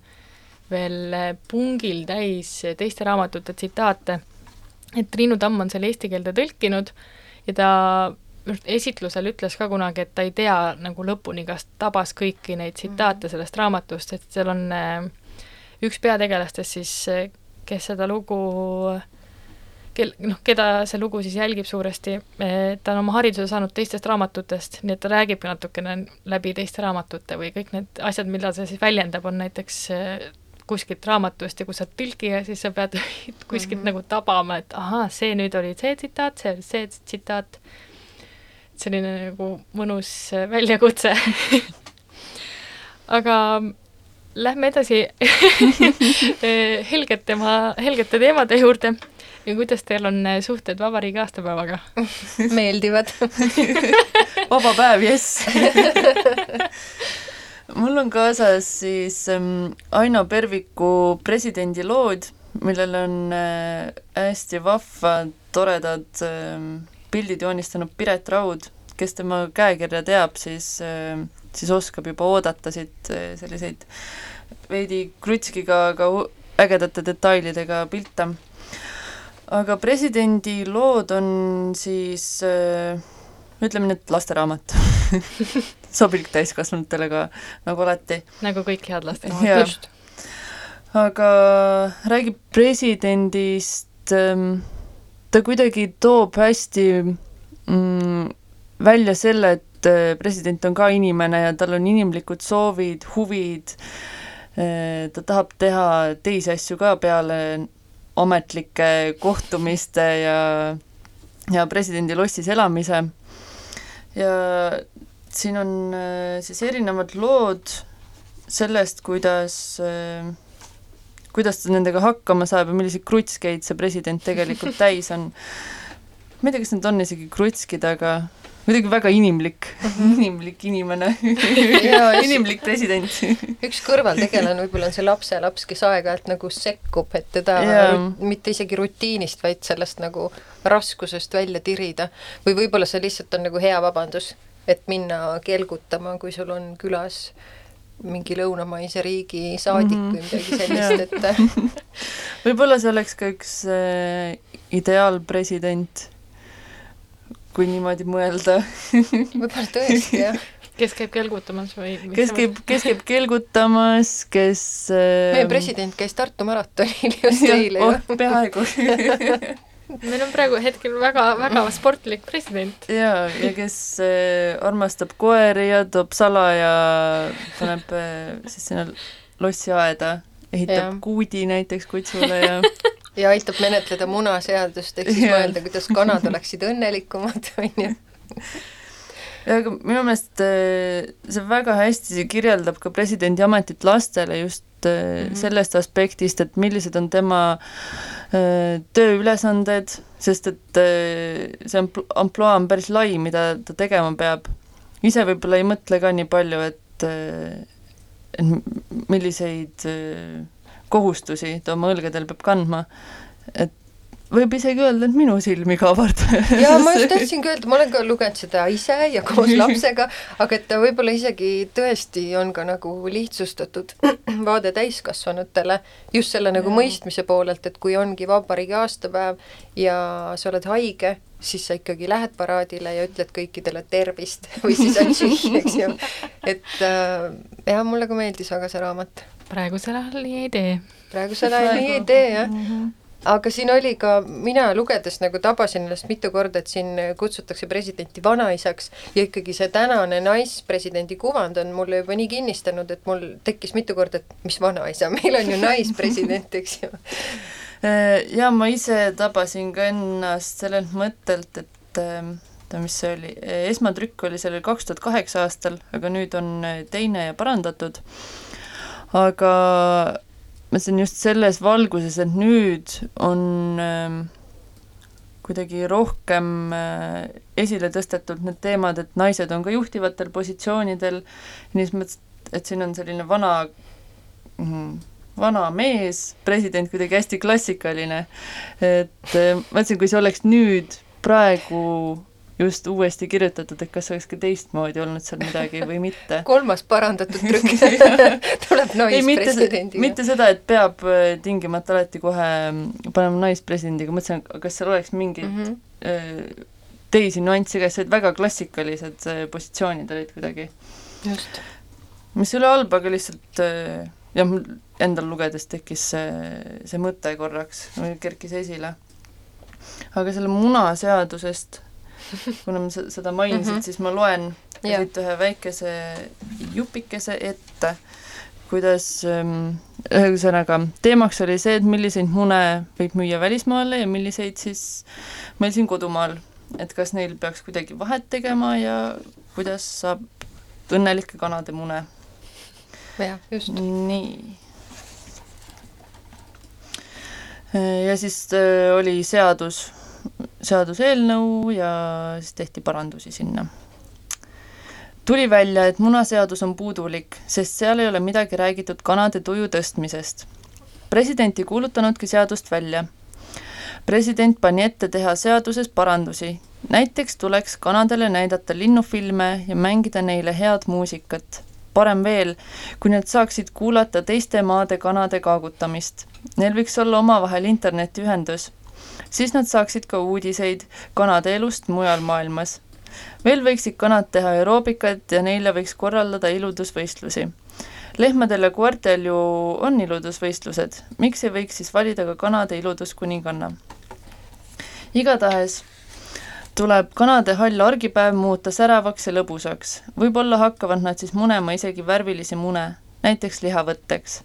veel pungil täis teiste raamatute tsitaate. Et Triinu Tamm on selle eesti keelde tõlkinud ja ta esitlusel ütles ka kunagi, et ta ei tea nagu lõpuni, kas tabas kõiki neid tsitaate mhm. sellest raamatust, et seal on äh, üks peategelastest siis, kes seda lugu kel-, noh, keda see lugu siis jälgib suuresti, ta on oma hariduse saanud teistest raamatutest, nii et ta räägibki natukene läbi teiste raamatute või kõik need asjad, mida see siis väljendab, on näiteks eh, kuskilt raamatust ja kui sa oled tõlkija, siis sa pead kuskilt mm -hmm. nagu tabama, et ahaa, see nüüd oli see tsitaat, see oli see tsitaat. selline nagu mõnus väljakutse. Aga lähme edasi helgete ma, helgete teemade juurde. Ja kuidas teil on suhted vabariigi aastapäevaga? Meeldivad. Vaba päev, jess mul on kaasas siis ähm, Aino Perviku presidendilood, millel on äh, hästi vahvad, toredad äh, pildid joonistanud Piret Raud, kes tema käekirja teab, siis äh, siis oskab juba oodata siit äh, selliseid veidi krutskiga, aga ägedate detailidega pilte. aga presidendi lood on siis äh, ütleme et lasteraamat sobilik täiskasvanutele ka, nagu alati. nagu kõik head lasteraamatud. aga räägib presidendist ähm,, ta kuidagi toob hästi mm, välja selle, et äh, president on ka inimene ja tal on inimlikud soovid, huvid, äh, ta tahab teha teisi asju ka peale ametlike kohtumiste ja, ja presidendi lossis elamise. ja siin on äh, siis erinevad lood sellest, kuidas kuidas ta nendega hakkama saab ja milliseid krutskeid see president tegelikult täis on. ma ei tea, kas need on isegi krutskid, aga muidugi väga inimlik mm, -hmm. inimlik inimene inimlik president üks kõrvaltegelane võib-olla on see lapselaps, kes aeg-ajalt nagu sekkub, et teda yeah. mitte isegi rutiinist, vaid sellest nagu raskusest välja tirida. või võib-olla see lihtsalt on nagu hea vabandus, et minna kelgutama, kui sul on külas mingi lõunamaise riigi saadik mm -hmm. või midagi sellist, et võib-olla see oleks ka üks äh, ideaalpresident kui niimoodi mõelda võib-olla tõesti, jah kes käib kelgutamas või? kes käib, kes käib kelgutamas, kes äh... meie president käis Tartu maratonil just eile ju oh,. peaaegu meil on praegu hetkel väga, väga sportlik president. jaa, ja kes äh, armastab koeri ja toob salaja, paneb äh, siis sinna lossiaeda, ehitab ja. kuudi näiteks kutsule ja ja aitab menetleda munaseadust, ehk siis mõelda, kuidas kanad oleksid õnnelikumad, on ju. ja aga minu meelest äh, see väga hästi kirjeldab ka presidendi ametit lastele just mm -hmm. sellest aspektist, et millised on tema äh, tööülesanded, sest et see ampluaa on päris lai, mida ta tegema peab. ise võib-olla ei mõtle ka nii palju, et, et milliseid kohustusi ta oma õlgadel peab kandma, et võib isegi öelda, et minu silmi ka avardab. jaa, ma just tahtsingi öelda, ma olen ka lugenud seda ise ja koos lapsega, aga et ta võib-olla isegi tõesti on ka nagu lihtsustatud vaade täiskasvanutele, just selle nagu ja. mõistmise poolelt, et kui ongi vabariigi aastapäev ja sa oled haige, siis sa ikkagi lähed paraadile ja ütled kõikidele tervist või siis atših, eks ju. et äh, jah, mulle ka meeldis väga see raamat praegusel ajal nii ei tee. praegusel ajal nii ei tee, jah mm. -hmm aga siin oli ka, mina lugedes nagu tabasin ennast mitu korda, et siin kutsutakse presidenti vanaisaks ja ikkagi see tänane naispresidendi kuvand on mulle juba nii kinnistanud, et mul tekkis mitu korda, et mis vanaisa, meil on ju naispresident, eks ju. Äh, ja ma ise tabasin ka ennast sellelt mõttelt, et oota, mis see oli, esmatrükk oli sellel kaks tuhat kaheksa aastal, aga nüüd on teine ja parandatud aga ma mõtlesin just selles valguses, et nüüd on äh, kuidagi rohkem äh, esile tõstetud need teemad, et naised on ka juhtivatel positsioonidel, nii mõtlesin, et siin on selline vana mm, vana mees, president kuidagi hästi klassikaline. et äh, mõtlesin, kui see oleks nüüd praegu just uuesti kirjutatud, et kas oleks ka teistmoodi olnud seal midagi või mitte. kolmas parandatud trükk tuleb naispresidendiga. mitte seda, et peab äh, tingimata alati kohe mm, panema naispresidendiga, mõtlesin, kas seal oleks mingeid mm -hmm. teisi nüansse, kas need väga klassikalised äh, positsioonid olid kuidagi. just. mis ei ole halb, aga lihtsalt jah, mul endal lugedes tekkis see, see mõte korraks, kerkis esile. aga selle munaseadusest kuna ma seda mainisid mm, -hmm. siis ma loen siit ühe väikese jupikese ette, kuidas ähm, ühesõnaga, teemaks oli see, et milliseid mune võib müüa välismaale ja milliseid siis meil siin kodumaal. et kas neil peaks kuidagi vahet tegema ja kuidas saab õnnelike kanade mune. jah, just. nii. ja siis äh, oli seadus seaduseelnõu ja siis tehti parandusi sinna. tuli välja, et munaseadus on puudulik, sest seal ei ole midagi räägitud kanade tuju tõstmisest. president ei kuulutanudki seadust välja. president pani ette teha seaduses parandusi, näiteks tuleks kanadele näidata linnufilme ja mängida neile head muusikat. parem veel, kui nad saaksid kuulata teiste maade kanade kaagutamist. Neil võiks olla omavahel internetiühendus siis nad saaksid ka uudiseid kanade elust mujal maailmas. veel võiksid kanad teha aeroobikat ja neile võiks korraldada iludusvõistlusi. lehmadel ja koertel ju on iludusvõistlused, miks ei võiks siis valida ka kanade iluduskuninganna? igatahes tuleb kanade hall argipäev muuta säravaks ja lõbusaks. võib-olla hakkavad nad siis munema isegi värvilisi mune, näiteks lihavõtteks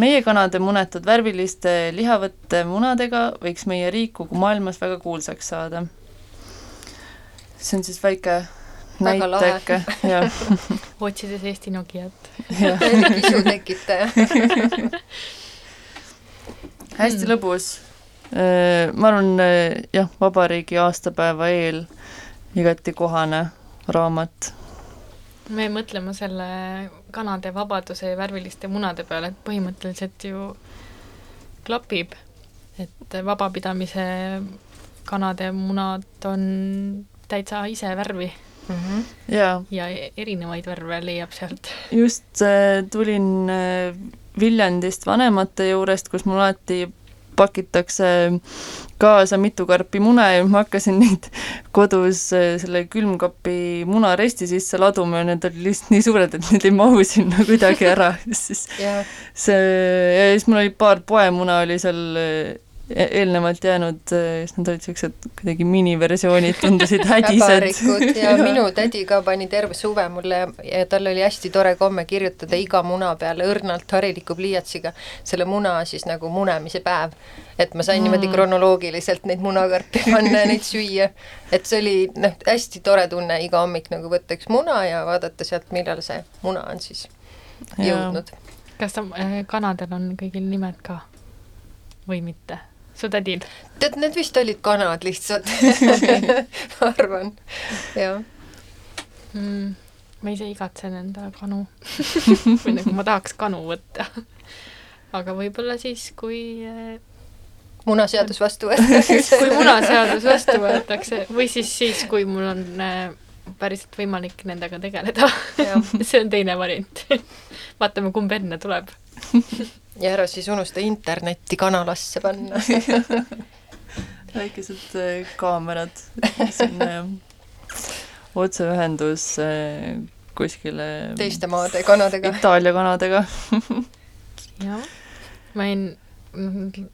meie kanade munetud värviliste lihavõtte munadega võiks meie riik kogu maailmas väga kuulsaks saada. see on siis väike näiteke, jah. otsides Eesti Nokiat. kisu tekitaja hästi lõbus. Äh, ma arvan, äh, jah, vabariigi aastapäeva eel igati kohane raamat me mõtleme selle kanade vabaduse ja värviliste munade peale, et põhimõtteliselt ju klapib, et vabapidamise kanade munad on täitsa ise värvi mm. -hmm. ja, ja erinevaid värve leiab sealt. just äh, tulin äh, Viljandist vanemate juurest, kus mul alati pakitakse kaasa mitu karpi mune ja ma hakkasin neid kodus eh, selle külmkapi munaresti sisse laduma ja need olid lihtsalt nii suured, et need ei mahu sinna kuidagi ära, siis yeah. see, ja siis mul oli paar poemuna oli seal E-, eelnevalt jäänud, siis nad olid niisugused kuidagi miniversioonid, tundusid hädised. ja minu tädi ka pani terve suve mulle ja tal oli hästi tore komme kirjutada iga muna peale õrnalt hariliku pliiatsiga selle muna siis nagu munemise päev. et ma sain mm. niimoodi kronoloogiliselt neid munakarpe panna ja neid süüa. et see oli noh, hästi tore tunne iga hommik nagu võtta üks muna ja vaadata sealt, millal see muna on siis jõudnud. kas ta, äh, kanadel on kõigil nimed ka või mitte? Su tädil? tead, need vist olid kanad lihtsalt. Ma arvan, jah. Mm,. ma ise igatsen endale kanu. Või nagu ma tahaks kanu võtta. aga võib-olla siis, kui äh, munaseadus vastu võetakse. Kui munaseadus vastu võetakse. Või siis siis, kui mul on äh, päriselt võimalik nendega tegeleda. See on teine variant. Vaatame, kumb enne tuleb ja ära siis unusta internetti kanalasse panna. Väikesed äh, kaamerad, selline otseühendus äh, kuskile teiste maade kanadega. Itaalia kanadega. Jah, ma olin,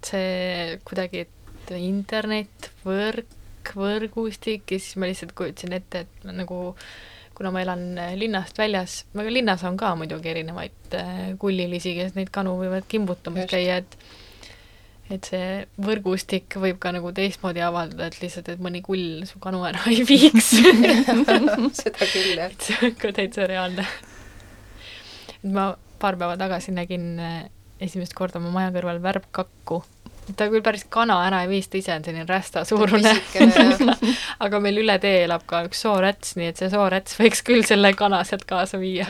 see kuidagi, et internet, võrk, võrgustik ja siis ma lihtsalt kujutasin ette, et nagu äh, kuna ma elan äh, linnast väljas, aga linnas on ka muidugi erinevaid äh, kullilisi, kes neid kanu võivad kimbutamas Just. käia, et et see võrgustik võib ka nagu teistmoodi avaldada, et lihtsalt, et mõni kull su kanu ära ei viiks seda küll, jah. et see on ka täitsa reaalne. et ma paar päeva tagasi nägin äh, esimest korda oma maja kõrval värbkakku ta küll päris kana ära ei viis, ta ise on selline rästa suurune aga meil üle tee elab ka üks sooräts, nii et see sooräts võiks küll selle kana sealt kaasa viia.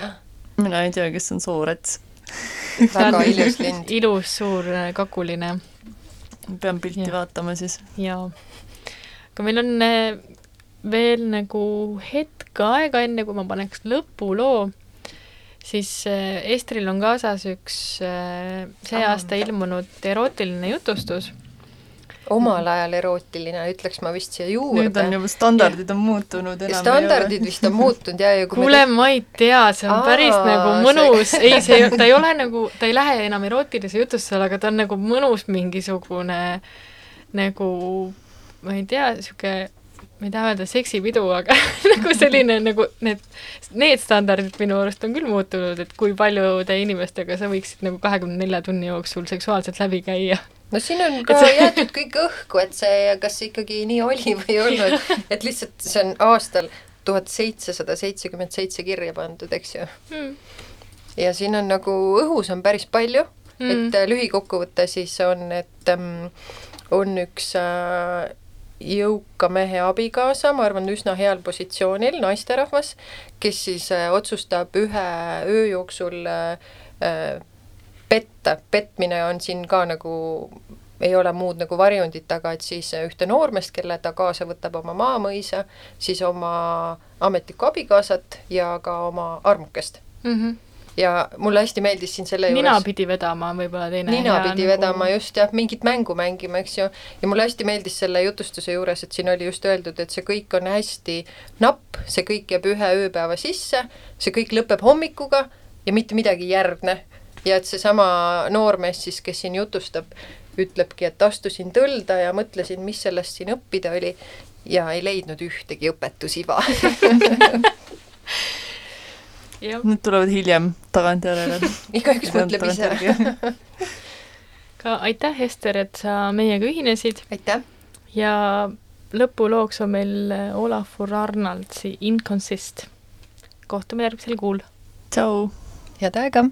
mina ei tea, kes on Soorets. väga ilus lind. ilus suur äh, kakuline. pean pilti ja. vaatama siis. jaa. aga meil on äh, veel nagu hetk aega, enne kui ma paneks lõpuloo, siis äh, Estril on kaasas üks see aasta ilmunud erootiline jutustus. Omal ajal erootiline, ütleks ma vist siia juurde. nüüd on juba standardid on muutunud enam standardid vist on muutunud ja, ja kuule me..., ma ei tea, see on Aa, päris nagu mõnus. See..., ei, see, ta ei ole nagu, ta ei lähe enam erootilise jutustusele, aga ta on nagu mõnus mingisugune nagu ma ei tea, niisugune ma ei taha öelda seksipidu, aga nagu selline nagu need, need standardid minu arust on küll muutunud, et kui paljude inimestega sa võiksid nagu kahekümne nelja tunni jooksul seksuaalselt läbi käia. No siin on ka see... jäetud kõik õhku, et see, kas see ikkagi nii oli või ei olnud, et lihtsalt see on aastal tuhat seitsesada seitsekümmend seitse kirja pandud, eks ju. Mm.. ja siin on nagu, õhus on päris palju. Mm., et lühikokkuvõte siis on, et ähm, on üks äh, jõuka mehe abikaasa, ma arvan, üsna heal positsioonil, naisterahvas, kes siis äh, otsustab ühe öö jooksul äh, äh petta, petmine on siin ka nagu ei ole muud nagu varjundit, aga et siis ühte noormeest, kelle ta kaasa võtab oma maamõisa, siis oma ametlikku abikaasat ja ka oma armukest mm. -hmm ja mulle hästi meeldis siin selle nina juures pidi vedama võib-olla teine nina pidi nagu... vedama just jah, mingit mängu mängima, eks ju, ja mulle hästi meeldis selle jutustuse juures, et siin oli just öeldud, et see kõik on hästi napp, see kõik jääb ühe ööpäeva sisse, see kõik lõpeb hommikuga ja mitte midagi ei järgne. Ja et seesama noormees siis, kes siin jutustab, ütlebki, et astusin tõlda ja mõtlesin, mis sellest siin õppida oli ja ei leidnud ühtegi õpetusiva Need tulevad hiljem tagantjärele igaüks mõtleb ise ka aitäh, Ester, et sa meiega ühinesid. aitäh! ja lõpulooks on meil Olafur Arnaldsi Inconsist. kohtume järgmisel kuul. tšau! head aega!